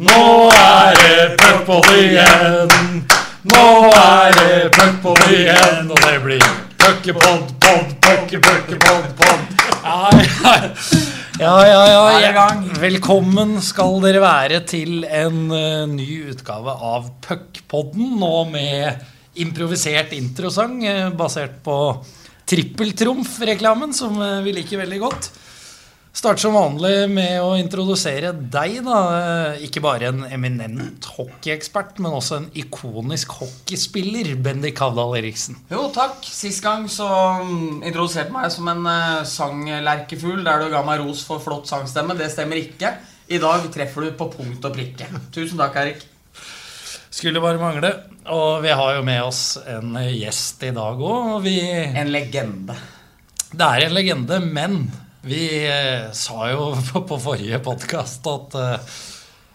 Nå er det puckpod igjen. Nå er det puckpod igjen. Og det blir puckepod, pod, puckepuckepod, pod. Ja, ja, ja, ja, ja. Velkommen skal dere være til en uh, ny utgave av Puckpodden. Nå med improvisert introsang uh, basert på Trippeltrumf-reklamen, som uh, vi liker veldig godt. Start som vanlig med å introdusere deg. da Eh, Ikke bare en eminent hockeyekspert, men også en ikonisk hockeyspiller. Bendik Havdal Eriksen. Jo, takk. Sist gang så mm, introduserte meg som en uh, sanglerkefugl der du ga meg ros for flott sangstemme. Det stemmer ikke. I dag treffer du på punkt og prikke. Tusen takk, Erik. Skulle bare mangle. Og vi har jo med oss en eh, gjest i dag òg. Vi En legende. Det er en legende, men vi eh, sa jo på, på forrige podkast at eh,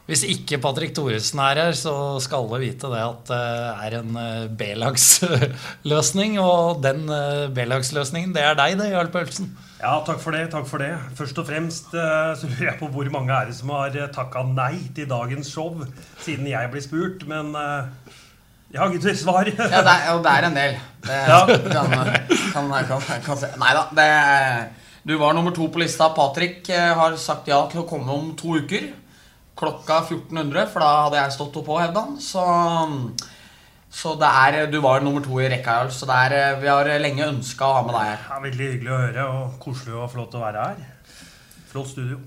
hvis ikke Patrick Thoresen er her, så skal alle vite det at det er en eh, B-lagsløsning. Og den eh, B-lagsløsningen, det er deg, det, Jarl Pølsen. Ja, takk for det. takk for det. Først og fremst eh, så lurer jeg på hvor mange er det som har takka nei til dagens show siden jeg blir spurt, men eh, har ikke svar. Ja, det er, og det er en del. Det Ja. kan, kan, kan, kan se. Nei da. Det, du var nummer to på lista. Patrick eh, har sagt ja til å komme om to uker. Klokka 1400, for da hadde jeg stått opp og hevda han. Så, så det er, du var nummer to i rekka, Så det er, eh, vi har lenge ønska å ha med deg her. Ja, veldig hyggelig å høre, og koselig å få lov til å være her. Flott studio.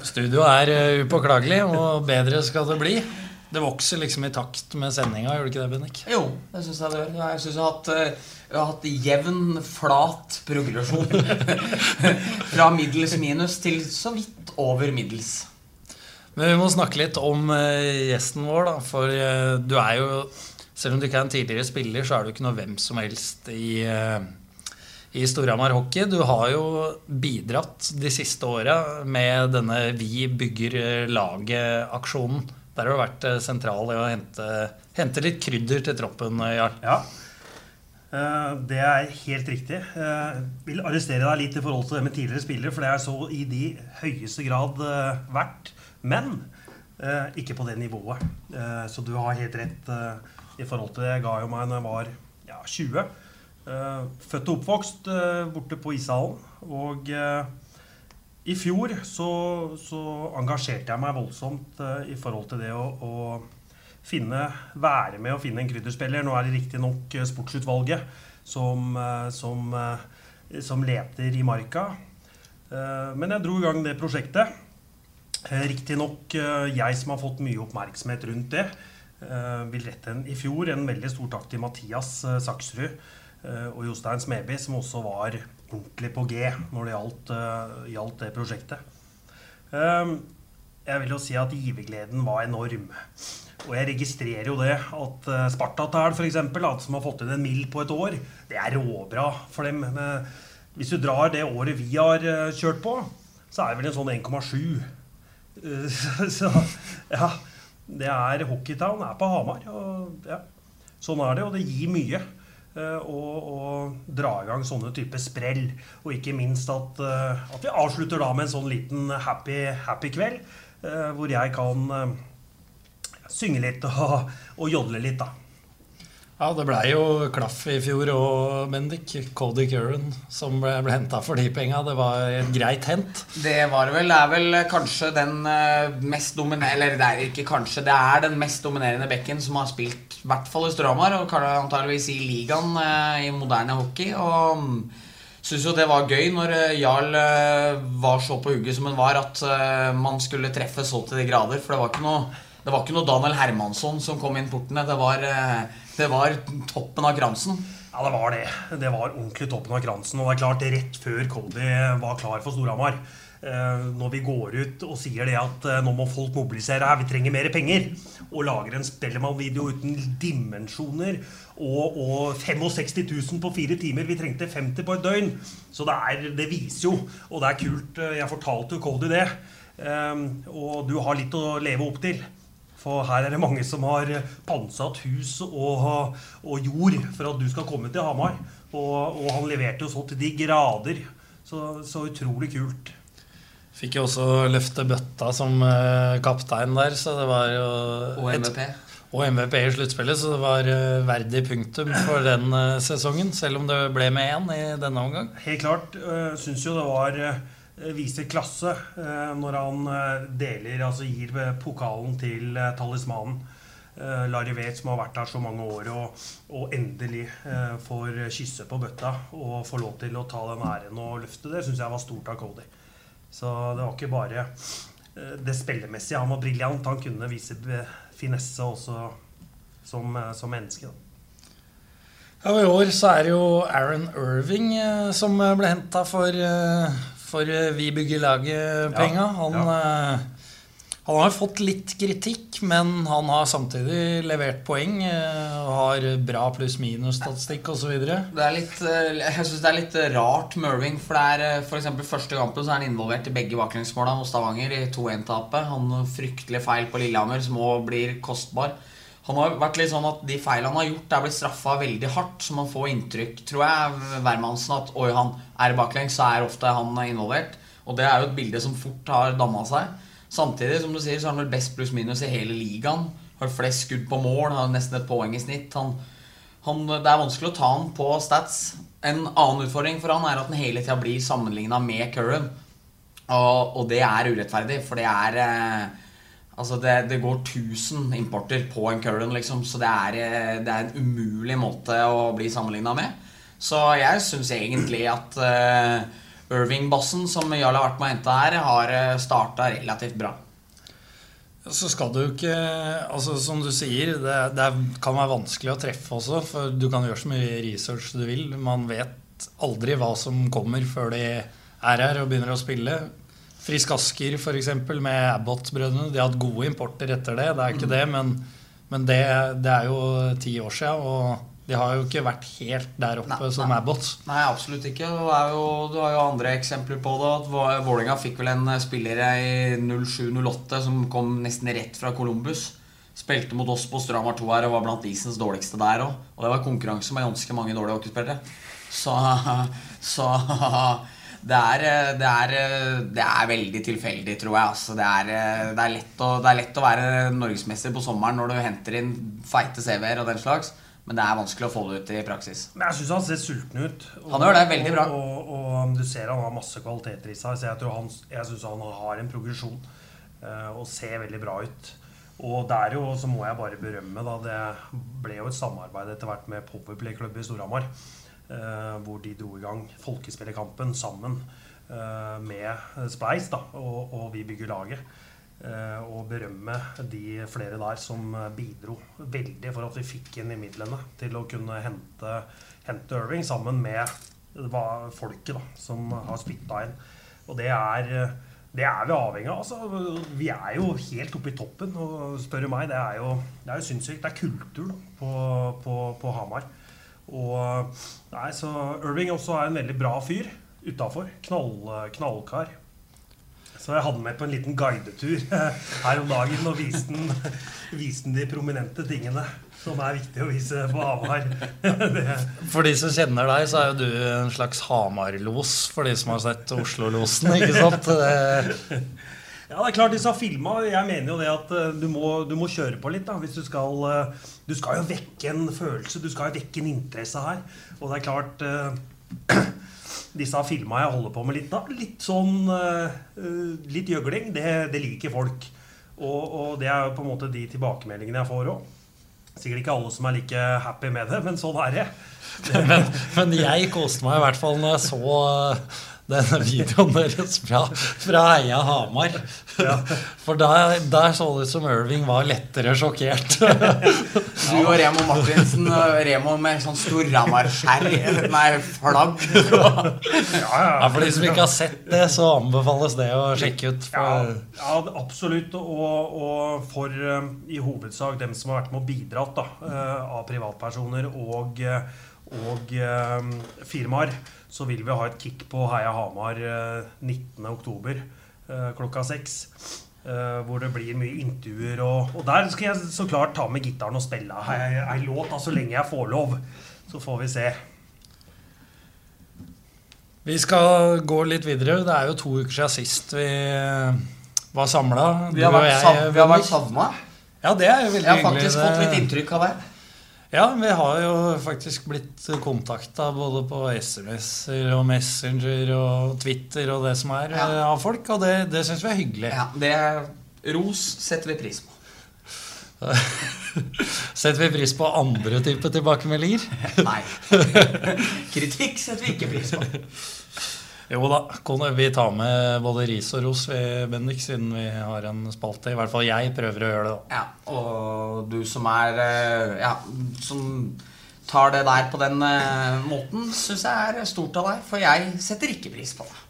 Studio er eh, upåklagelig, og bedre skal det bli. Det vokser liksom i takt med sendinga, gjør det ikke det, Bendik? Jo, det syns jeg det gjør. Jeg syns jeg eh, jeg har hatt jevn, flat progresjon. Fra middels minus til så vidt over middels. Men vi må snakke litt om eh, gjesten vår, da. For eh, du er jo Selv om du ikke er en tidligere spiller, så er du ikke noe hvem som helst i, i Storhamar Hockey. Du har jo bidratt de siste åra med denne Vi bygger laget-aksjonen. Der har du vært eh, sentral i å hente, hente litt krydder til troppen, eh, Jarl. Ja, eh, det er helt riktig. Jeg vil arrestere deg litt i forhold til det med tidligere spillere, for det er så i de høyeste grad verdt. Men ikke på det nivået. Så du har helt rett i forhold til det. Jeg ga jo meg når jeg var ja, 20. Eh, Født og oppvokst eh, borte på ishallen. Og eh, i fjor så, så engasjerte jeg meg voldsomt i forhold til det å, å finne, være med å finne en krydderspiller. Nå er det riktignok sportsutvalget som, som, som leter i marka. Men jeg dro i gang det prosjektet. Riktignok jeg som har fått mye oppmerksomhet rundt det. vil rette en, i fjor en veldig stor takk til Mathias Saksrud og Jostein Smeby, som også var ordentlig på G når det gjaldt, eh, gjaldt det prosjektet. Um, jeg vil jo si at givergleden var enorm. Og jeg registrerer jo det at Spartatel, f.eks., som har fått inn en mill på et år, det er råbra for dem. Hvis du drar det året vi har kjørt på, så er det vel en sånn 1,7. Uh, så ja. Det er Hockeytown er på Hamar. Og, ja. Sånn er det, og det gir mye. Eh, Å å dra i gang sånne typer sprell. Og ikke minst at, eh, at vi avslutter da med en sånn liten happy, happy kveld. eh, Hvor jeg kan eh, synge litt og, og jodle litt, da. Ja, det blei jo klaff i fjor òg, Bendik. Cody Curran som ble, ble henta for de penga. Det var et greit hent. Det var vel, er vel kanskje den eh, mest dominerende Eller det er ikke kanskje, det er den mest dominerende bekken som har spilt, i hvert fall i Storhamar, og antageligvis i ligaen eh, i moderne hockey. Og mm, syns jo det var gøy når eh, Jarl var så på hugget som han var, at man skulle treffe så til de grader. For det var ikke noe, det var ikke noe Daniel Hermansson som kom inn portene. Det var, eh, det var toppen av kransen. Ja, det var det. Det var ordentlig toppen av kransen. Og det er klart, rett før Cody var klar for Storhamar eh, Når vi går ut og sier det at eh, nå må folk mobilisere her, vi trenger mer penger, og lager en Spellemann-video uten dimensjoner, og, og 65 000 på fire timer Vi trengte 50 på et døgn. Så det, er, det viser jo, og det er kult. Jeg fortalte jo Cody det. Og du har litt å leve opp til. For her er det mange som har pantsatt hus og, og jord for at du skal komme til Hamar. Og, og han leverte jo så til de grader. Så, så utrolig kult. Fikk jo også løfte bøtta som eh, kaptein der, så det var jo Og et- MVP. og MVP i sluttspillet, så det var eh, verdig punktum for den eh, sesongen. Selv om det ble med én i denne omgang. Helt klart. Uh, Syns jo det var viser klasse eh, når han eh, deler, altså gir eh, pokalen til eh, talismanen. Larry Weth, som har vært her så mange år, og, og endelig eh, får kysse på bøtta og får lov til å ta den æren og løfte det, syns jeg var stort av Cody. Så det var ikke bare eh, det spillemessige. Han var briljant. Han kunne vise eh, finesse også som, eh, som menneske. Da. Ja, og I år så er det jo Aaron Irving eh, som eh, ble henta for, eh, for eh, Vi bygger laget-penga. Ja, Han, eh, han har fått litt kritikk, men han har samtidig levert poeng. eh, og har bra pluss-minus-statistikk osv. Eh, jeg synes det er litt eh, rart med Irving. For det er eh, for første kampen så er han involvert i begge baklengsmåla mot Stavanger i 2-1-tapet. Han fryktelig feil på Lillehammer som også blir kostbar. Han har vært litt sånn at De feilene han har gjort, er blitt straffa veldig hardt. Så man får inntrykk, tror jeg, hvermannsen at oi, han er baklengs, så er ofte han involvert. Og det er jo et bilde som fort har danna seg. Samtidig som du sier, så er han vel best pluss-minus i hele ligaen. Har flest skudd på mål, har nesten et poeng i snitt. Han, han, det er vanskelig å ta han på stats. En annen utfordring for han er at han hele tida blir sammenligna med Curran. Og, og det er urettferdig, for det er eh, Altså det, det går 1000 importer på en Curran, liksom, så det er, eh, det er en umulig måte å bli sammenligna med. Så jeg syns egentlig at uh, Irving-bossen, som Jarl har vært med å hente her, har uh, starta relativt bra. Så skal du ikke altså Som du sier, det, det kan være vanskelig å treffe også. For du kan gjøre så mye research du vil. Man vet aldri hva som kommer før de er her og begynner å spille. Frisk Asker f.eks. med Abbott-brødrene. De har hatt gode importer etter det. Det er ikke det, men, men det, det er jo ti år. Og de har jo ikke vært helt der oppe Nei, som nei. Abbott. Nei, absolutt ikke. Du har jo andre eksempler på det. at Vå- Vålerenga fikk vel en spiller i 07-08 som kom nesten rett fra Columbus. Spilte mot oss på Stramar 2 her og var blant isens dårligste der òg. Og det var konkurranse med ganske mange dårlige hockeyspillere. Så, så det, er, det, er, det er veldig tilfeldig, tror jeg. Altså, det, er, det, er lett å, det er lett å være norgesmester på sommeren når du henter inn feite CV-er og den slags. Men det er vanskelig å få det ut i praksis. Men jeg syns han ser sulten ut. Og, Han gjør det veldig bra. Og, og, og du ser han har masse kvaliteter i seg, så jeg, tror han, jeg syns han har en progresjon. eh, og ser veldig bra ut. Og der jo, så må jeg bare berømme, da. Det ble jo et samarbeid etter hvert med Powerplay-klubb i Storhamar. Eh, hvor de dro i gang Folkespillerkampen sammen eh, med Spleis og, og Vi bygger laget. Eh, og berømme de flere der som bidro veldig for at vi fikk inn i midlene til å kunne hente, hente Irving sammen med folket da, som har spytta inn. Og det er, det er vi avhengig av. Altså, vi er jo helt oppe i toppen, og spør meg, det er jo, det jo sinnssykt. Det er kultur da, på, på, på Hamar. Og nei, så Irving også er en veldig bra fyr utafor. Knall, knallkar. Så jeg hadde med på en liten guidetur her om dagen og viste den, viste den de prominente tingene som er viktig å vise på Hamar. For de som kjenner deg, så er jo du en slags Hamar-los for de som har sett Oslo-losen. ikke sant? Det, ja, det er klart disse filma. Jeg mener jo det at eh, du må, du må kjøre på litt. da, hvis Du skal eh, Du skal jo vekke en følelse, du skal jo vekke en interesse her. Og det er klart eh, Disse filma jeg holder på med litt da. Litt sånn Litt gjøgling. Det, det liker folk. Og, og det er jo på en måte de tilbakemeldingene jeg får òg. Sikkert ikke alle som er like happy med det, men sånn er det. men, men jeg koste meg i hvert fall når jeg så denne videoen deres fra, fra Heia Hamar. For der, der så det ut som Irving var lettere sjokkert. Du og Remo Martinsen Remo med sånn Storhamar-skjerm Nei, flagg. Ja, For de som ikke har sett det, så anbefales det å sjekke ut. Ja, For, ja ja, absolutt. Og, og for eh, i hovedsak dem som har vært med og bidratt da, eh, av privatpersoner og, eh, og eh, firmaer, så vil vi ha et kick på Heia Hamar eh, 19.10. Eh, klokka seks. eh, hvor det blir mye intervjuer. Og, og der skal jeg så klart ta med gitaren og spille ei, låt da, så lenge jeg får lov. Så får vi se. Vi skal gå litt videre. Det er jo to uker siden sist vi eh, var samla. Vi har vært, sav vært savna. Ja, det er jo veldig Jeg har faktisk hyggelig. fått litt inntrykk av det. Ja, vi har jo faktisk blitt kontakta både på SMS-er og Messenger og Twitter og det som er Ja. eh, av folk, og det, det syns vi er hyggelig. Ja, det Ros setter vi pris på. Setter vi pris på andre typer tilbakemeldinger? Nei. Kritikk setter vi ikke pris på. Jo da, vi tar med både ris og ros, vi, Bendik, siden vi har en spalte. I hvert fall jeg prøver å gjøre det. da. Ja, og du som er eh, Ja, som tar det der på den eh, måten, syns jeg er stort av deg. For jeg setter ikke pris på det.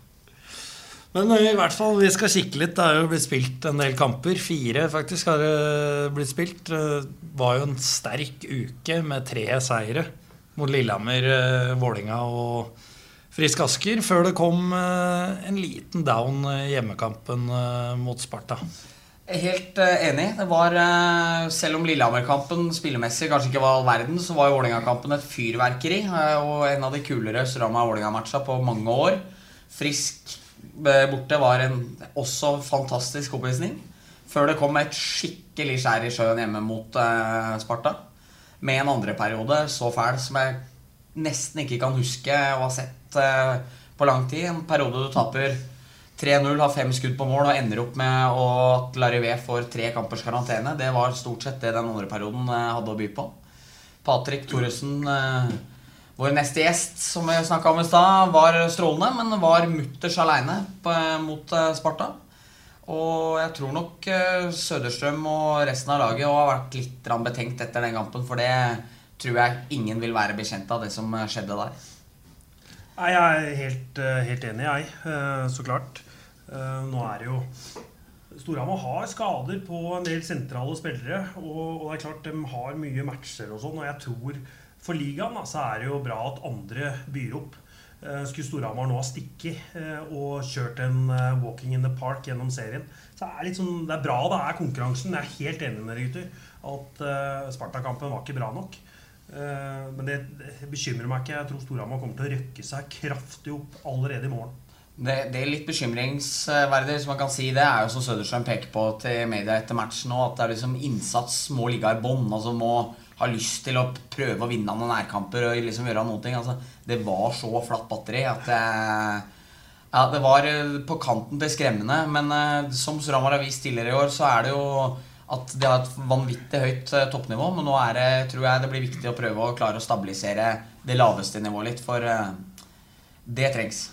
Men eh, i hvert fall, vi skal kikke litt. Det er jo blitt spilt en del kamper. Fire faktisk har det blitt spilt. Det var jo en sterk uke med tre seire mot Lillehammer, eh, Vålinga og Frisk Asker. Før det kom eh, en liten down i hjemmekampen eh, mot Sparta. Helt eh, enig. Det var, eh, Selv om Lillehammer-kampen spillemessig kanskje ikke var all verden, så var jo Vålerenga-kampen et fyrverkeri. eh, Og en av de kulere Strama-Vålerenga-matcha på mange år. Frisk eh, borte var en også fantastisk oppvisning. Før det kom et skikkelig skjær i sjøen hjemme mot eh, Sparta. Med en andre periode så fæl som jeg nesten ikke kan huske å ha sett eh, på lang tid. En periode du taper 3-0, har fem skudd på mål og ender opp med at Larivé får tre kampers karantene. Det var stort sett det den andre perioden eh, hadde å by på. Patrick Thoresen, eh, vår neste gjest, som vi snakka om i stad, var strålende, men var mutters aleine mot Sparta. Og jeg tror nok Søderstrøm og resten av laget har vært litt betenkt etter den kampen, for det tror jeg ingen vil være bekjent av, det som skjedde der. Nei, jeg er helt, eh, helt enig, jeg. eh, Så klart. Eh, Nå er det jo Storhamar har skader på en del sentrale spillere. Og, og det er klart de har mye matcher og sånn. Og jeg tror for ligaen så er det jo bra at andre byr opp. Skulle Storhamar nå ha stikket og kjørt en walking in the park gjennom serien, så er det, sånn, det er bra det er konkurransen. Jeg er helt enig med dere, gutter. At Sparta-kampen var ikke bra nok. Eh, Men det bekymrer meg ikke. Jeg tror Storhamar kommer til å røkke seg kraftig opp allerede i morgen. Det, det er litt bekymringsverdig, som man kan si det, er jo som Søderstrøm peker på til media etter matchen nå, at det er liksom innsats må ligge i bånn. Altså må ha lyst til å prøve å vinne noen nærkamper og liksom gjøre noen ting. Altså, det var så flatt batteri at det, ja, det var eh, på kanten til skremmende. Men eh, som Storhamar har vist tidligere i år, så er det jo at de har et vanvittig høyt eh, toppnivå. Men nå er det, tror jeg det blir viktig å prøve å klare å stabilisere det laveste nivået litt, for eh, det trengs.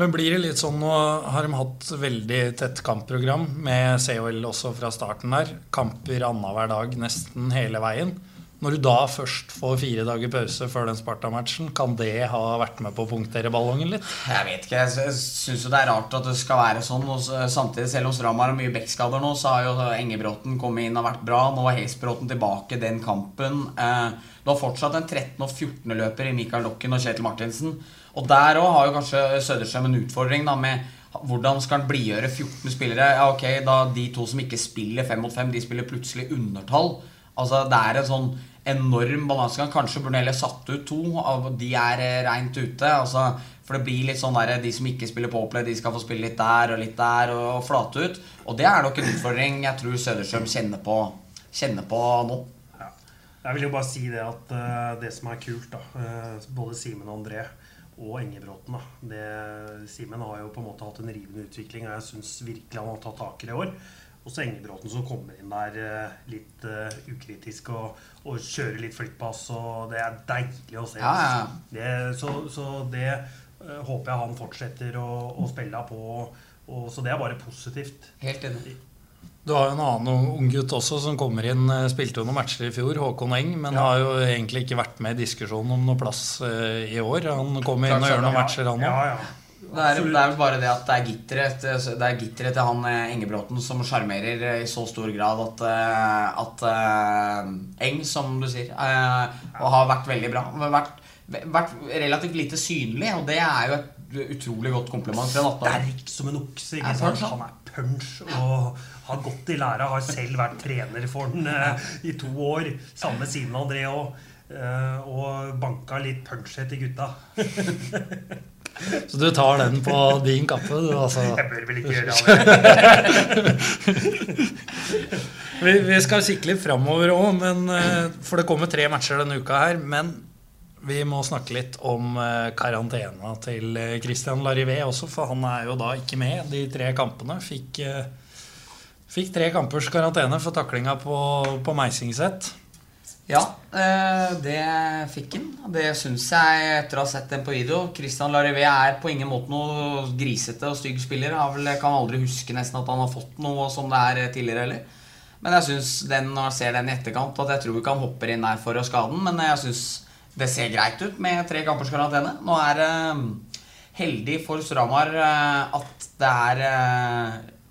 Men blir det litt sånn Nå har de hatt veldig tett kampprogram med COL også fra starten der. Kamper annenhver dag nesten hele veien. Når du da først får fire dager pause før den Sparta-matchen, kan det ha vært med på å punktere ballongen litt? Jeg vet ikke, jeg syns jo det er rart at det skal være sånn. Og samtidig, selv om Stram har mye backskader nå, så har jo Engebråten kommet inn og vært bra. Nå er Hesbråten tilbake den kampen. Eh, Du har fortsatt en 13- og 14-løper i Mikael Dokken og Kjetil Martinsen. Og der òg har jo kanskje Søderstrøm en utfordring da med hvordan skal han blidgjøre 14 spillere? Ja, ok, da De to som ikke spiller fem mot fem, de spiller plutselig undertall. Altså, Det er en sånn enorm balansegang. Kanskje burde heller satt ut to. av De er eh, reint ute. altså For det blir litt sånn der de som ikke spiller påplay, de skal få spille litt der og litt der og, og flate ut. Og det er nok en utfordring jeg tror Søderstrøm kjenner på, kjenner på nå. Ja. Jeg vil jo bare si det at uh, det som er kult, da uh, Både Simen og André og Engebråten. Simen har jo på en måte hatt en rivende utvikling, og jeg syns virkelig han har tatt tak i det i år. Og så Engebråten som kommer inn der eh, litt uh, ukritisk og, og kjører litt flipppass. Og det er deilig å se. Ja, ja, ja. Det, så, så det uh, håper jeg han fortsetter å, å spille på. Og, så det er bare positivt. Helt enig. Du har jo en annen unggutt også som kommer inn. Spilte jo noen matcher i fjor, Håkon Eng, men har jo egentlig ikke vært med i diskusjonen om noe plass uh, i år. Han kommer inn og gjør noen matcher, han òg. Det er, det er vel bare det at det er gitteret Det er gitteret til han eh, Engebråten som sjarmerer eh, i så stor grad at, eh, at eh, Eng, som du sier, eh, og har vært veldig bra. Vært, vært relativt lite synlig, og det er jo et utrolig godt kompliment til en 18-åring. sterk som en okse. Ikke sant? Han er punch og har gått i læra. Har selv vært trener for den eh, i to år. Samme siden André og Eh, og banka litt punch til gutta. Så du tar den på din kappe, du, altså? Jeg bør vel ikke gjøre det. Vi, vi skal sikle litt framover òg, for det kommer tre matcher denne uka her. Men vi må snakke litt om eh, karantena til eh, Christian Larivé også, for han er jo da ikke med de tre kampene. Fikk, eh, fikk tre kampers karantene for taklinga på, på Meisingset. Ja, det fikk han. Det syns jeg etter å ha sett den på video. Christian Larivé er på ingen måte noe grisete og stygg spiller. Jeg kan aldri huske nesten at han har fått noe som det er tidligere heller. Men jeg syns når jeg ser den i etterkant, at jeg tror ikke han hopper inn der for å skade den. Men jeg syns det ser greit ut med tre kampers karantene. Nå er det uh, heldig for Storhamar uh, at det er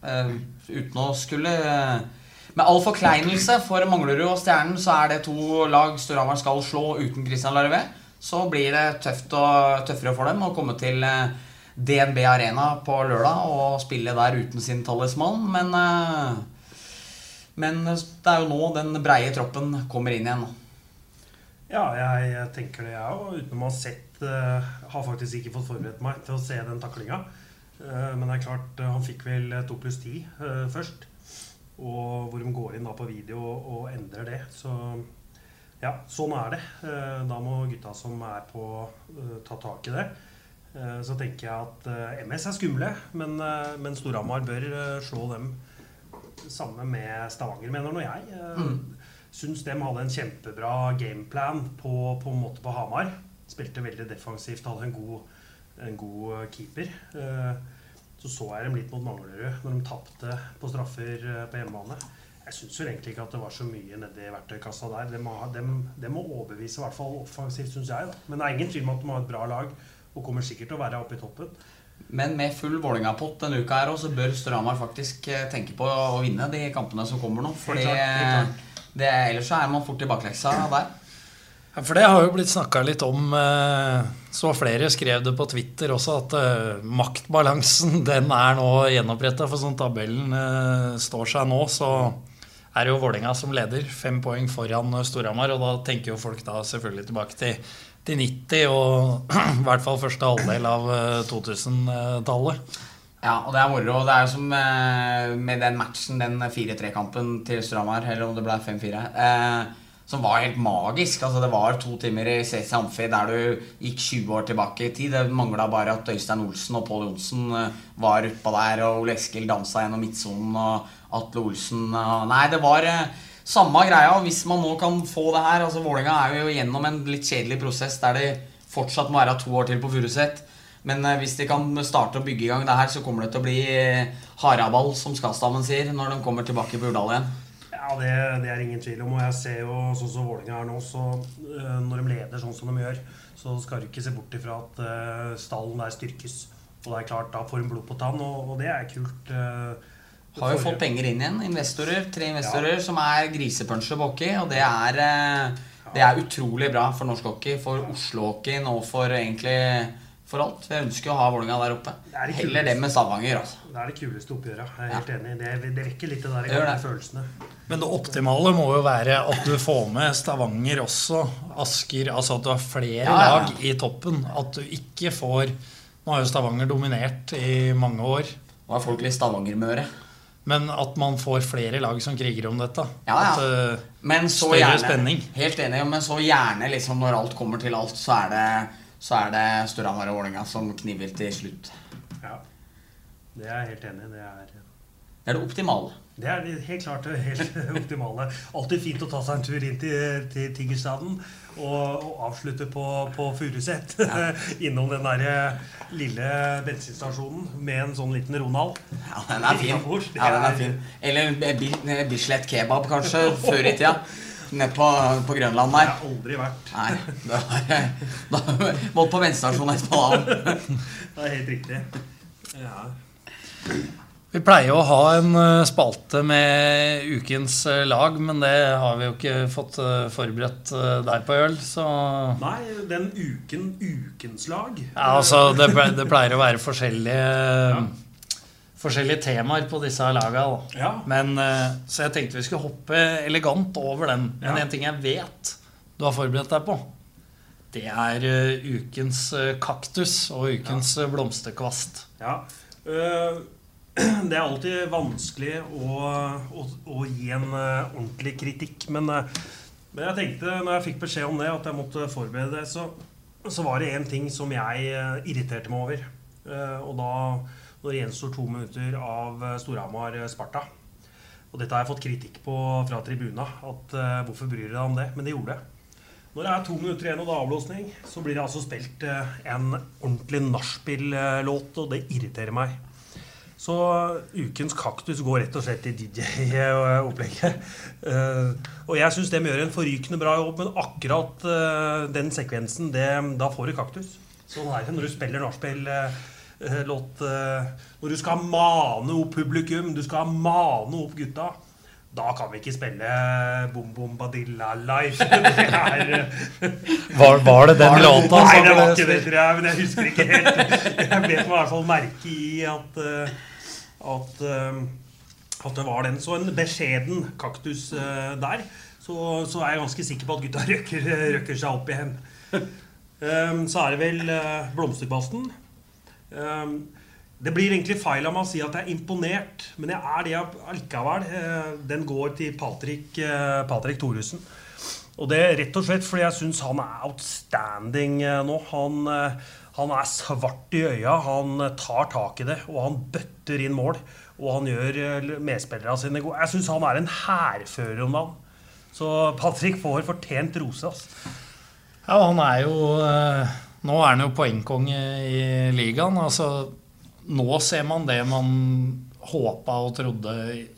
Uten å skulle Med all forkleinelse for Manglerud og Stjernen så er det to lag Storhamar skal slå uten Christian Larvé. Så blir det tøft og tøffere for dem å komme til DNB Arena på lørdag og spille der uten sin talisman. Men, men det er jo nå den breie troppen kommer inn igjen. Ja, jeg, tenker det, jeg òg. Uten å ha sett uh, Har faktisk ikke fått forberedt meg til å se den taklinga. Men det er klart, han fikk vel to pluss ti først. Og hvor de går inn da på video og, og endrer det. Så ja, sånn er det. da må gutta som er på, ta tak i det. så tenker jeg at MS er skumle, men, men Storhamar bør slå dem samme med Stavanger, mener nå jeg. Mm. Syns de hadde en kjempebra gameplan på, på en måte på Hamar. Spilte veldig defensivt, hadde en god, en god eh, keeper. Eh, så så jeg dem litt mot Manglerud når de tapte på straffer eh, på hjemmebane. Jeg syns egentlig ikke at det var så mye nedi verktøykassa der. Det må, de, de må overbevise, i hvert fall offensivt, syns jeg. Da. Men det er ingen tvil om at de har et bra lag og kommer sikkert til å være oppe i toppen. Men med full Vålerenga-pott denne uka her så bør Storhamar faktisk tenke på å vinne de kampene som kommer nå. Fordi. Det, ellers så er man fort i bakleksa der. Ja, for det har jo blitt snakka litt om eh, Så flere skrev det på Twitter også, at uh, maktbalansen den er nå gjenoppretta. For sånn tabellen uh, står seg nå, så er det jo Vålerenga som leder. Fem poeng foran Storhamar. Og da tenker jo folk da selvfølgelig tilbake til, til 90 og i hvert fall første halvdel av 2000-tallet. Ja, og det er moro. Det er jo som eh, med den matchen, den 4-3-kampen til Storhamar, eller om det ble 5-4, eh, som var helt magisk. Altså, det var to timer i CC Amfi der du gikk 20 år tilbake i tid. Det mangla bare at Øystein Olsen og Pål Johnsen eh, var utpå der, og Ole Eskil dansa gjennom midtsonen, og Atle Olsen Nei, det var eh, samme greia. Hvis man nå kan få det her altså Vålerenga er jo gjennom en litt kjedelig prosess der de fortsatt må være to år til på Furuset. Men eh, hvis de kan starte å bygge i gang det her, så kommer det til å bli eh, haraball, som Skastammen sier, når de kommer tilbake på Urdal igjen. Ja, det, det, er ingen tvil om. Og jeg ser jo sånn som Vålerenga er nå, så uh, når de leder sånn som de gjør, så skal du ikke se bort ifra at uh, stallen der styrkes. Og det er klart, da får de blod på tann, og, og det er kult. Uh, har jo fått penger inn igjen. Investorer, Tre investorer ja. som er grisepunsje på hockey. Og det er, det er utrolig bra for norsk hockey, for Oslo-hockeyen og for egentlig for alt. Jeg ønsker å ha Vålinga der oppe. Det det Heller det med Stavanger. Altså. Det er det kuleste oppgjøret. Jeg er helt ja. enig. Det, det vekker litt det der gamle det. følelsene. Men det optimale må jo være at du får med Stavanger også. Asker. Altså at du har flere ja, ja. lag i toppen. At du ikke får Nå har jo Stavanger dominert i mange år. Nå er folk litt Stavanger-møre. Men at man får flere lag som kriger om dette. Ja, ja. At, uh, men så større gjerne, spenning. Helt enig, men så gjerne liksom når alt kommer til alt, så er det så er det Storhamar og Vålerenga som kniver til slutt. Ja, det er jeg helt enig i. Det er det er det optimale. Det er helt klart det helt optimale. Alltid fint å ta seg en tur inn til, til Tigerstaden og, og, avslutte på, på Furuset. Ja. Innom den der lille bensinstasjonen med en sånn liten Ronald. Ja, den er fin. Ja, den er fin. Eller Bislett kebab, kanskje, før i tida. Nede på, på, Grønland der. Det har aldri vært. Nei, det har jeg Måtte på venstrestasjonen etterpå da. Det er helt riktig. Ja. Vi pleier å ha en eh, spalte med ukens eh, lag, men det har vi jo ikke fått eh, forberedt der på øl, så Nei, den uken ukens lag? Ja, altså, det, pleier å være forskjellige ja forskjellige temaer på disse laga. Ja. Men, eh, så jeg tenkte vi skulle hoppe elegant over den. Men ja. en ting jeg vet du har forberedt deg på, det er uh, ukens uh, kaktus og ukens ja. blomsterkvast. Ja. Det er alltid vanskelig å, å, å gi en ordentlig kritikk. Men, men, jeg tenkte, når jeg fikk beskjed om det, at jeg måtte forberede det, så, så var det én ting som jeg irriterte meg over. og da når det gjenstår to minutter av Storhamar-Sparta og dette har jeg fått kritikk på fra tribuna. at uh, Hvorfor bryr dere deg om det? Men det gjorde det. Når det er to minutter igjen og det er avblåsning, så blir det altså spilt uh, en ordentlig nachspiel-låt, og det irriterer meg. Så ukens kaktus går rett og slett i DJ-opplegget. Uh, og jeg syns de gjør en forrykende bra jobb, men akkurat den sekvensen, det, da får du kaktus. Sånn er det når du spiller nachspiel. Uh, Eh, låt eh, Når du skal mane opp publikum, du skal mane opp gutta. Da kan vi ikke spille Bom Bom Badilla eh, var, var, det den låta? Nei, det var ikke det, tror jeg. Men jeg husker ikke helt. Jeg ble meg i hvert fall merke i at, at, at det var den. Så en beskjeden kaktus der. Så, så er jeg ganske sikker på at gutta røkker, røkker seg opp igjen. Så er det vel blomsterkvasten. Ehm, det blir egentlig feil av meg å si at jeg er imponert, men jeg er det allikevel. Eh, den går til Patrick, eh, Patrick Thoresen. Og det er rett og slett fordi jeg syns han er outstanding eh, nå. Han, han, er svart i øya, han tar tak i det, og han bøtter inn mål. Og han gjør medspillerne sine gode. Jeg syns han er en hærfører om dagen. Så Patrick får fortjent rose. Altså. Ja, han er jo nå er han jo poengkonge i ligaen. altså Nå ser man det man håpa og trodde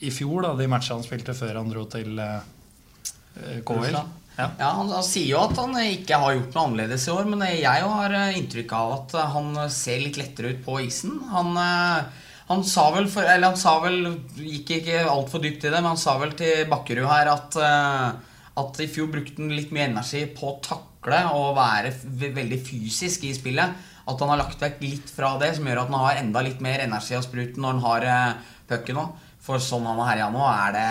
i fjor, da, de matchene han spilte før han dro til eh, KL. Ja. ja han, han, sier jo at han ikke har gjort noe annerledes i år, men jeg har eh, inntrykk av at han ser litt lettere ut på isen. Han, eh, han sa vel, for, eller han sa vel Gikk ikke altfor dypt i det, men han sa vel til Bakkerud her at, at i fjor brukte han litt mye energi på å takke takle og være veldig fysisk i spillet. At han har lagt vekk litt fra det, som gjør at han har enda litt mer energi og sprut når han har uh, pucken nå. For sånn han har herja nå, er det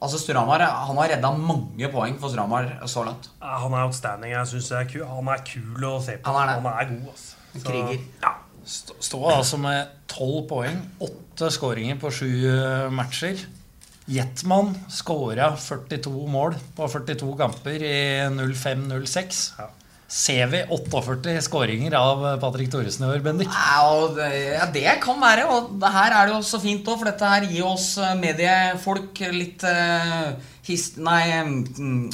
Altså Storhamar han har redda mange poeng for Storhamar så langt. Han er outstanding. Jeg synes er Han er kul å se på. Han er, han er god. Altså. Så, Kriger. Ja. Står altså med tolv poeng, åtte skåringer på sju eh, matcher. Jetman skåra 42 mål på 42 kamper i 05-06. Ja. Ser vi 48 skåringer av Patrick Thoresen i år, Bendik? Ja, det kan være. Og her er det jo så fint òg, for dette her gir oss eh, mediefolk litt uh, hist... Nei, um,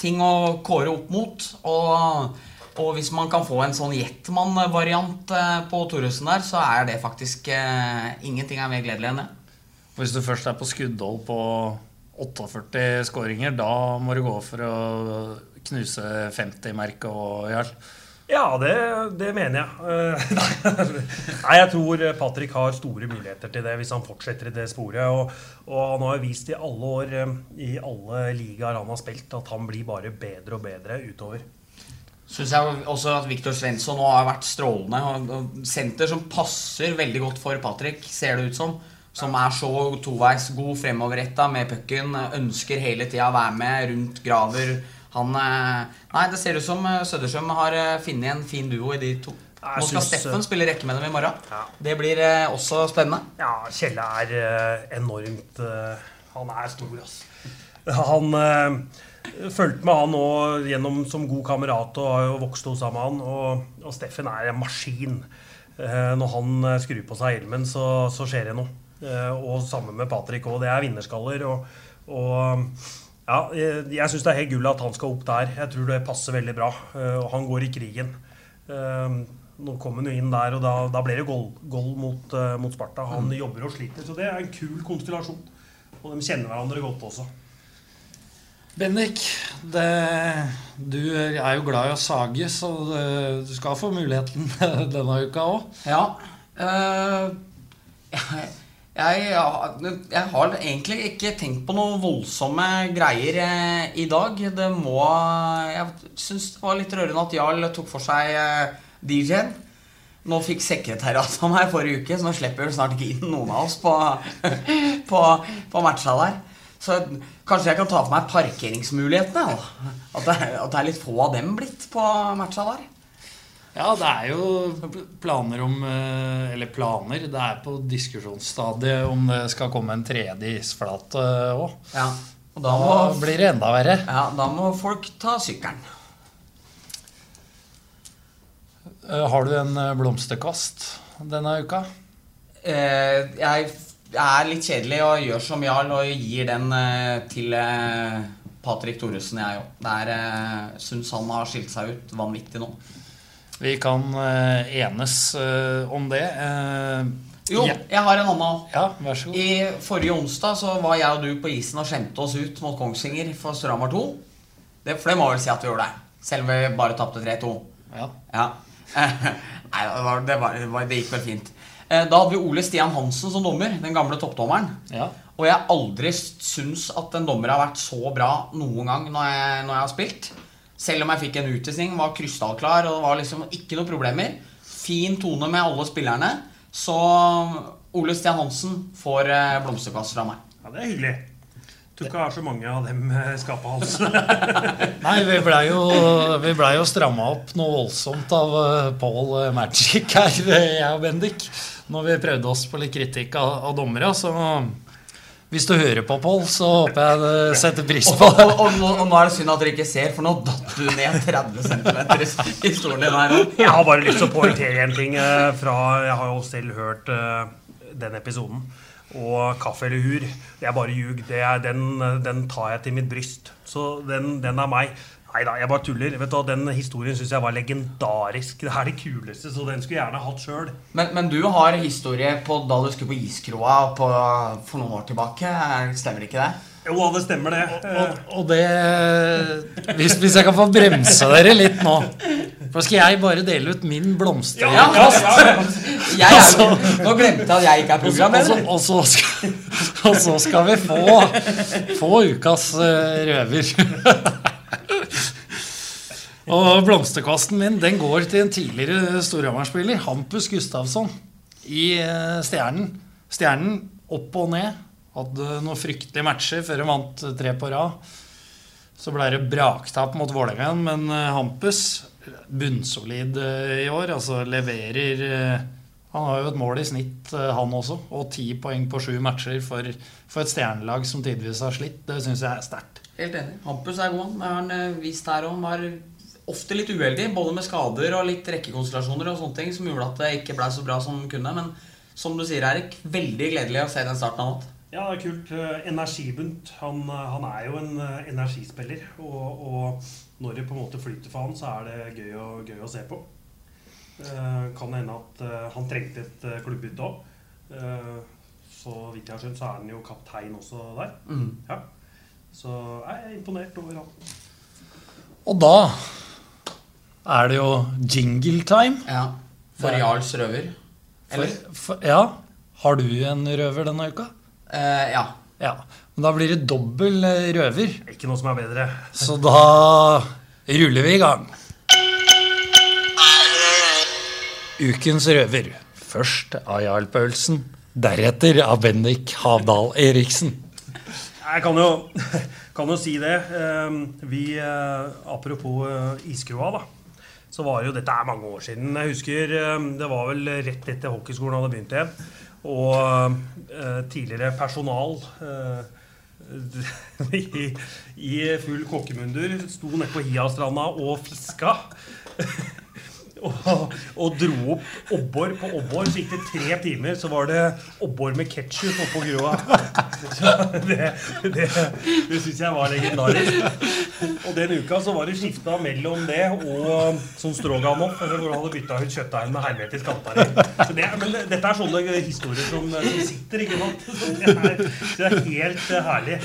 ting å kåre opp mot. Og, og, hvis man kan få en sånn Jetman-variant uh, på Thoresen der, så er det faktisk uh, Ingenting er mer gledelig enn det. Hvis du først er på skuddhold på 48 skåringer, da må du gå for å knuse 50-merket og Jarl. Ja, det, det, mener jeg. Nei, jeg tror Patrick har store muligheter til det hvis han fortsetter i det sporet. Og, og han har vist i alle år, i alle ligaer han har spilt, at han blir bare bedre og bedre utover. Syns jeg også at Viktor Svensson nå har vært strålende. Senter som passer veldig godt for Patrick, ser det ut som som er så toveis god fremoverretta med pucken. Ønsker hele tida å være med rundt Graver. Han eh, Nei, det ser ut som Søderstrøm har eh, funnet en fin duo i de to. Nå skal Steffen spille rekke med dem i morgen. Ja. Det blir også spennende. Ja, Kjelle er enormt Han er stor, altså. Han fulgte med han nå gjennom som god kamerat og har jo vokst hos ham med han. Og, og Steffen er en maskin. Når han skrur på seg hjelmen, så, så skjer det noe. Eh, og sammen med Patrick òg. Det er vinnerskaller. Og, og ja, jeg syns det er helt gull at han skal opp der. Jeg tror det passer veldig bra. Eh, og han går i krigen. Eh, nå kom han jo inn der, og da, da ble det goal, goal mot, mot, Sparta. Han mm. jobber og sliter, så det er en kul konstellasjon. Og de kjenner hverandre godt også. Bendik, det, du er jo glad i å sage, så det, du skal få muligheten denne uka òg. Ja. Uh, jeg, jeg, har egentlig ikke tenkt på noen voldsomme greier eh, i dag. Det må Jeg syns det var litt rørende at Jarl tok for seg eh, DJ-en. Nå fikk sekretariatet av meg forrige uke, så nå slipper vi snart ikke inn noen av oss på, på, på matcha der. Så kanskje jeg kan ta for meg parkeringsmulighetene. At, det at det er litt få av dem blitt på matcha der. Ja, det er jo planer om eh, Eller planer. Det er på diskusjonsstadiet om det skal komme en tredje isflate òg. Ja. Og da Da blir det enda verre. ja, da må folk ta sykkelen. Eh, Har du en blomsterkast blomsterkvast denne uka? Eh, jeg er litt kjedelig og gjør som Jarl og gir den eh, til Patrik Patrick Thoresen, jeg òg. Eh, syns han har skilt seg ut vanvittig nå. Vi kan eh, enes eh, om det. Eh, Jo, ja. jeg har en annen ja, vær så god. I forrige onsdag så var jeg og du på isen og skjemte oss ut mot Kongsvinger for Storhamar 2. Det, for det må vel si at vi gjorde det. Selv om vi bare tapte 3-2. Ja. Ja. Nei, det, var, det, var, det, gikk vel fint. Da hadde vi Ole Stian Hansen som dommer. Den gamle toppdommeren. ja. Og jeg har aldri syns at en dommer har vært så bra noen gang når jeg, når jeg har spilt. Selv om jeg fikk en utvisning, var krystallklar, og det var liksom ikke noe problemer. Fin tone med alle spillerne. Så Ole Stian Hansen får blomsterkast fra meg. Ja, det er hyggelig. Tror ikke jeg har så mange av dem eh, skapet hans. Nei, vi blei jo, vi ble jo stramma opp noe voldsomt av uh, Paul eh, Magic her, eh, jeg og Bendik. Når vi prøvde oss på litt kritikk av, av dommere. Så hvis du hører på, Paul, så håper jeg det setter pris på og, det. og, nå, og nå er det synd at dere ikke ser, for nå datt du ned 30 cm i stolen din her. Jeg har bare lyst til å poengtere en ting eh, fra Jeg har jo selv hørt uh, den episoden. Og kaffe eller hur, det er bare ljug. Det er, den, eh, den tar jeg til mitt bryst. Så den, den er meg. Nei da, jeg bare tuller. Vet du, Den historien syns jeg var legendarisk. Det er det kuleste, så den skulle jeg gjerne hatt sjøl. Men, men du har historie på da du skulle på iskroa på, for noen år tilbake. Stemmer ikke det? Jo da, det stemmer, det. Og, Og, og det hvis, hvis jeg kan få bremse dere litt nå For skal jeg bare dele ut min blomster... Ja, ja, ja. Jeg er, nå glemte jeg at jeg ikke er Og så, og, så, programleder. og, så skal, og så skal vi få, få ukas eh, røver. Og blomsterkvasten min den går til en tidligere Storhamar-spiller, Hampus Gustavsson, i eh, Stjernen. Stjernen opp og ned. Hadde noen fryktelige matcher før de vant tre på rad. Så ble det braktap mot Vålerenga, men eh, Hampus bunnsolid eh, i år. Altså leverer eh, Han har jo et mål i snitt, eh, han også. Og ti poeng på sju matcher for, for et stjernelag som tidvis har slitt. Det syns jeg er sterkt. Helt enig. Hampus er god. Har han eh, vist her òg. Ofte litt uheldig, både med skader og litt rekkekonstellasjoner og sånne ting som gjorde at det ikke ble så bra som den kunne. Men som du sier, Erik, veldig gledelig å se den starten han har hatt. Ja, det er kult. Eh, Energibunt. Han, eh, han er jo en eh, energispiller. Og, og når det på en måte flyter for han, så er det gøy å, gøy å se på. Eh, kan hende at han trengte et klubbbytte òg. så vidt jeg har skjønt, så er han jo kaptein også der. Mm. Ja. Så jeg er imponert over han. Og da er det jo jingle time. Ja. For Jarls røver. Eller? For, for, ja. Har du en røver denne uka? Eh, ja. Ja. Men da blir det dobbel eh, røver. Ikke noe som er bedre. Så da ruller vi i gang. Ukens røver. Først av Jarl Paulsen. Deretter av Bendik Havdal Eriksen. Jeg kan jo, kan jo si det. Eh, Vi, eh, apropos iskroa, da. Så var jo, Dette er mange år siden. Jeg husker eh, det var vel rett etter hockeyskolen hadde begynt igjen. Og eh, tidligere personal eh, i, i full kokkemundur sto nede på Hiastranda og fiska. og, dro opp obbor på obbor. Så gikk det tre timer, så var det obbor med ketsjup oppå grua. Så det det, det syns jeg var legendarisk. Og den uka så var det skifta mellom det og sånn stroganoff, hvor du hadde bytta ut kjøttdeigen med hermetisk kantarer. Så det, men dette er sånne historier som, som sitter, ikke sant? Så det er, det er helt eh, herlig.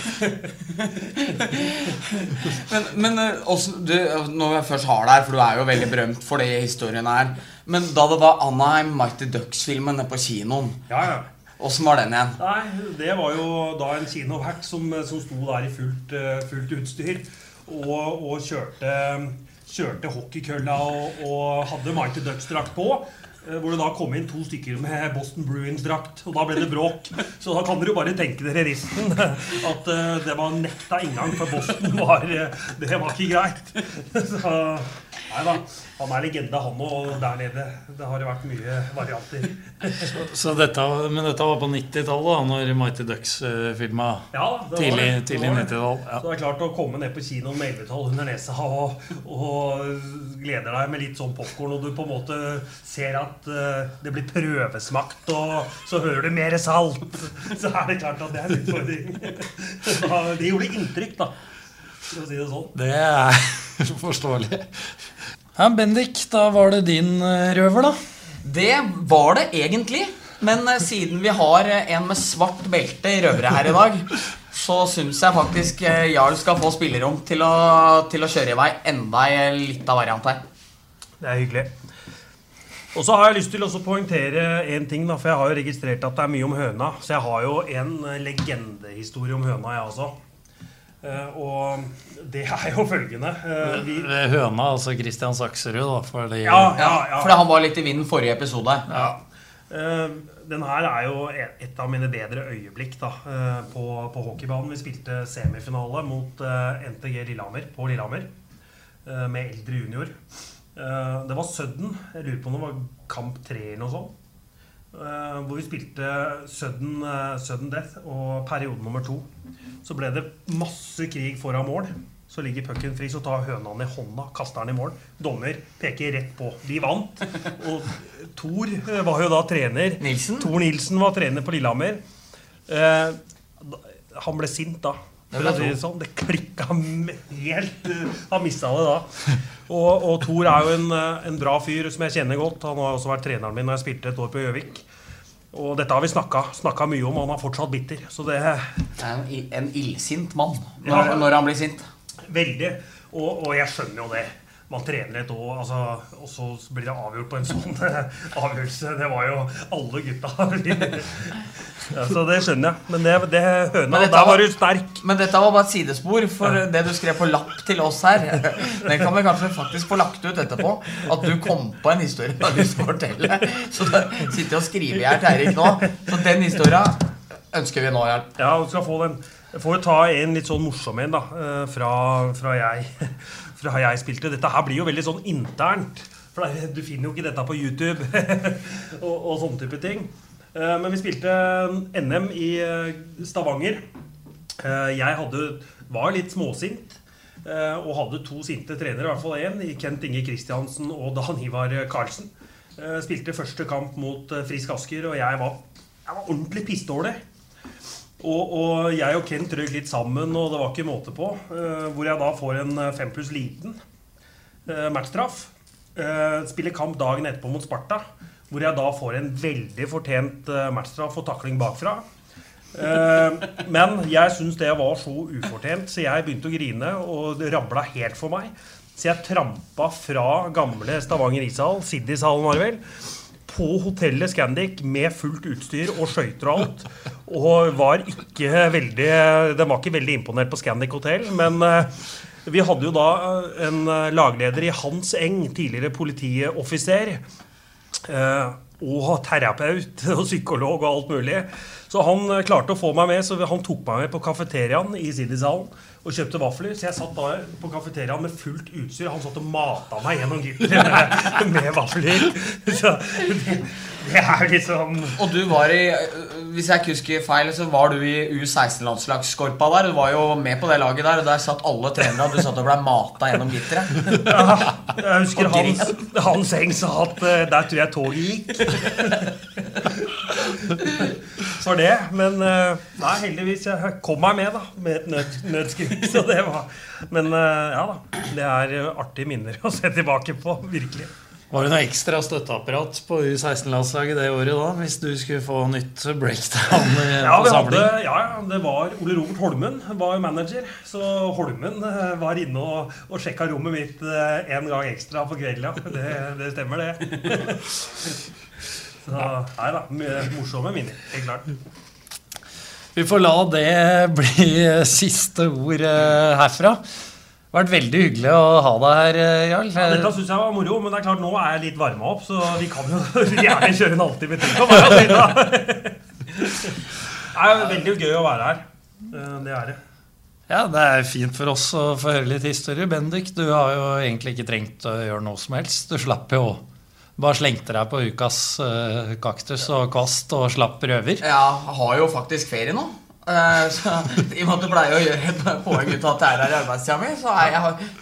Men, men også, du, når jeg først har deg her, for du er jo veldig berømt for det historien her Men da det var Anaheim Mighty Ducks-filmen på kinoen, Ja, ja. åssen var den igjen? Nei, det var jo da en kinovert som, som sto der i fullt, eh, fullt utstyr og, og kjørte, kjørte hockeykølla og, og hadde Mighty Ducks-drakt på. Eh, hvor det da kom inn to stykker med Boston Bruins-drakt. Og da ble det bråk. Så da kan dere jo bare tenke dere resten. At uh, det var nekta inngang, for Boston var Det var ikke greit. Så nei da. Han er legende, han og der nede. Det har vært mye varianter. Så, så dette, men dette var på 90-tallet, når Mighty Ducks uh, filma? Ja, tidlig, tidlig 90-tall. Ja. Så det er klart å komme ned på kinoen med 11-tall under nesa og, og gleder deg med litt sånn popkorn, og du på en måte ser at uh, det blir prøvesmakt, og så hører du mer salt. Så er det klart at det er en utfordring. det gjorde inntrykk, da. For å si det sånn. Det er forståelig. Ja, Bendik, da var det din eh, røver, da? Det var det egentlig. Men uh, siden vi har en med svart belte i røvere her i dag, så syns jeg faktisk Jarl skal få spillerom til å, til å kjøre i vei enda litt av variant her. Det er hyggelig. Og så har jeg lyst til å poengtere en ting, da, for jeg har jo registrert at det er mye om høna. Så jeg har jo en eh, legendehistorie om høna, jeg også. Uh, og det er jo følgende uh, vi... Høna, altså Christian Sakserud, da? Fordi... Ja, ja, ja. Fordi han var litt i vinden forrige episode. Ja. Uh, den her er jo et av mine bedre øyeblikk da, på, på, hockeybanen. Vi spilte semifinale mot NTG Lillehammer på Lillehammer med eldre junior. Uh, det var Sudden. Jeg lurer på om det var kamp tre eller noe sånt. Uh, hvor vi spilte sudden, uh, sudden, Death og periode nummer to. Så ble det masse krig foran mål. Så ligger pucken fri, så tar høna den i hånda, kaster den i mål. Dommer peker rett på. De vant. Og Thor var jo da trener. Nilsen? Thor Nilsen var trener på Lillehammer. han ble sint da. Det sånn. Det klikka helt. Han mista det da. Og, og Thor er jo en, en, bra fyr som jeg kjenner godt. Han har også vært treneren min når jeg spilte et år på Gjøvik. Og dette har vi snakka mye om, og han er fortsatt bitter. Så det En, en illsint mann når, ja, når, han blir sint. Veldig. Og, og jeg skjønner jo det man trener et år, altså, og så blir det avgjort på en sånn avgjørelse. Det var jo alle gutta. ja, så det skjønner jeg. Men det, det høna, der var du sterk. Men dette var bare et sidespor, for ja. det du skrev på lapp til oss her, den kan vi kanskje faktisk få lagt ut etterpå. At du kom på en historie du har lyst til å fortelle. Så da sitter jeg og skriver her til Eirik nå. Så den historia ønsker vi nå, Hjelp. Ja, du skal få den. Jeg får jo ta en litt sånn morsom en, da. Eh, fra, fra jeg fra jeg spilte. Dette her blir jo veldig sånn internt. For du finner jo ikke dette på YouTube og, og sånne type ting. Eh, men vi spilte NM i eh, Stavanger. Eh, jeg hadde, var litt småsint. Og hadde to sinte trenere, i hvert fall én. Kent Inge Kristiansen og Dan Ivar Karlsen. Spilte første kamp mot Frisk Asker, og jeg var, jeg var ordentlig pissdårlig. Og, og, jeg og Kent røyk litt sammen, og det var ikke måte på. Eh, hvor jeg da får en eh, fem pluss liten eh, matchstraff. Eh, spiller kamp dagen etterpå mot Sparta, hvor jeg da får en veldig fortjent uh, matchstraff og takling bakfra. men jeg syns det var så ufortjent, så jeg begynte å grine, og det rabla helt for meg. Så jeg trampa fra gamle Stavanger ishall, Siddishallen var det vel, på hotellet Scandic med fullt utstyr og skøyter og alt. Og var ikke veldig Den var ikke veldig imponert på Scandic hotell, men uh, vi hadde jo da eh, en eh, lagleder i Hans Eng, tidligere politioffiser. Og terapeut og psykolog og alt mulig. Så han klarte å få meg med, så han tok meg med på kafeteriaen i Siddishallen og kjøpte vafler. Så jeg satt da på kafeteriaen med fullt utstyr. Han satt og mata meg gjennom gitteret med, med vafler. Så det, det, er liksom Og du var i Hvis jeg ikke husker feil, så var du i U16-landslagsskorpa der. Du var jo med på det laget der, og der satt alle trenere, og du satt og ble mata gjennom gitteret. Ja, jeg husker Hans, Hans Eng sa at uh, der tror jeg toget gikk. For det. Men nei, heldigvis jeg kom meg med, da. Med et nød, nødskriv. Så det var Men uh, ja da. Det er artige minner å se tilbake på. Virkelig. Var det noe ekstra støtteapparat på U16-landslaget det året da? Hvis du skulle få nytt breakdown ja, på samling? Hadde, ja, det var Ole Robert Holmen var manager. Så Holmen var inne og, og sjekka rommet mitt en gang ekstra på kvelden. Det, det stemmer, det. Så nei da. Morsomme minner. Helt klart. Vi får la det bli siste ord herfra. Det har vært veldig hyggelig å ha deg her, eh, Jarl. Ja, dette syns jeg var moro, men det er klart nå er jeg litt varma opp, så vi kan jo gjerne kjøre en halvtime til. Det er veldig gøy å være her. Eh, Det er det. Ja, Det er fint for oss å få høre litt historie. Bendik, du har jo egentlig ikke trengt å gjøre noe som helst. Du slapp jo Bare slengte deg på ukas eh, kaktus og kvast og slapp røver. Ja, har jo faktisk ferie nå. Eh, Så, I og med at det pleier å gjøre et poeng ut av at jeg er her i arbeidstida mi, så,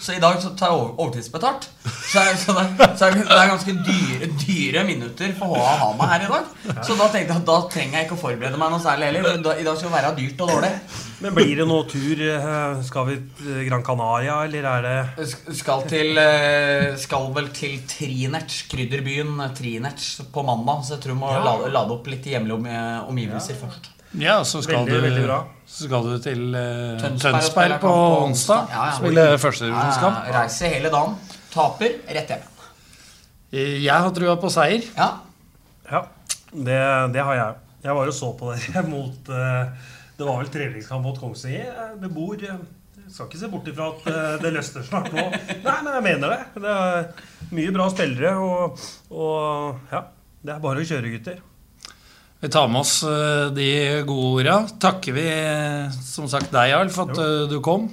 så i dag så tar jeg overtidsbetalt. Så, er- så, det, så er det er ganske dyre, dyre minutter for HA å ha meg her i dag. Så da tenkte jeg at da trenger jeg ikke å forberede meg noe særlig heller. Da- I dag skal det være dyrt og dårlig. Men blir det noe tur? eh, Skal vi til Gran Canaria, eller er det Skal til eh, Skal vel til Trinerts, krydderbyen Trinerts på mandag. Så jeg tror vi må Ja. lade, lade opp litt hjemlige omgivelser ja. først. Ja, så skal, Veldig, du, veldig så skal du til uh, Tønsberg Tønsberg på på onsdag. Ja, ja. Spille førstedivisjonskamp. Ja, reiser hele dagen. Taper rett hjem. Jeg har trua på seier. Ja. Ja, det, det har jeg. Jeg var og så på dere mot eh, Det var vel treningskamp mot Kongsvinger. Eh, Det bor eh, Jeg skal ikke se bort ifra at eh, det løsner snart nå. Nei, men jeg mener det. Det er mye bra spillere, og, og ja. Det er bare å kjøre, gutter. Vi tar med oss eh, de gode orda. Takker vi eh, som sagt deg, Alf, for at jo. du kom.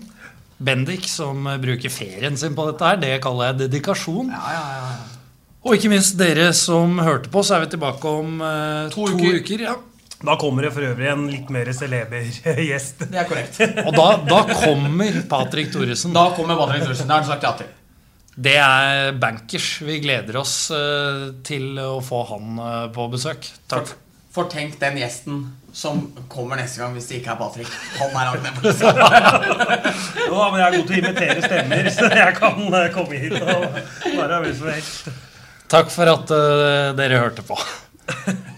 Bendik, som eh, bruker ferien sin på dette her. Det kaller jeg dedikasjon. Ja, ja, ja, ja. Og ikke minst dere som hørte på, så er vi tilbake om eh, To to, uker. uker. ja. Da kommer det for øvrig en litt mer celeber gjest. Det er korrekt. Og da, da kommer Patrick Thoresen. Da kommer Patrick Thoresen. Det har han sagt ja til. Det er bankers. Vi gleder oss eh, til å få han eh, på besøk. Takk. For tenk den gjesten som kommer neste gang hvis det ikke er Patrick. Han er Agnes. men jeg er god til å imitere stemmer, så jeg kan eh, komme hit og være hvem som helst. Takk for at uh, dere hørte på.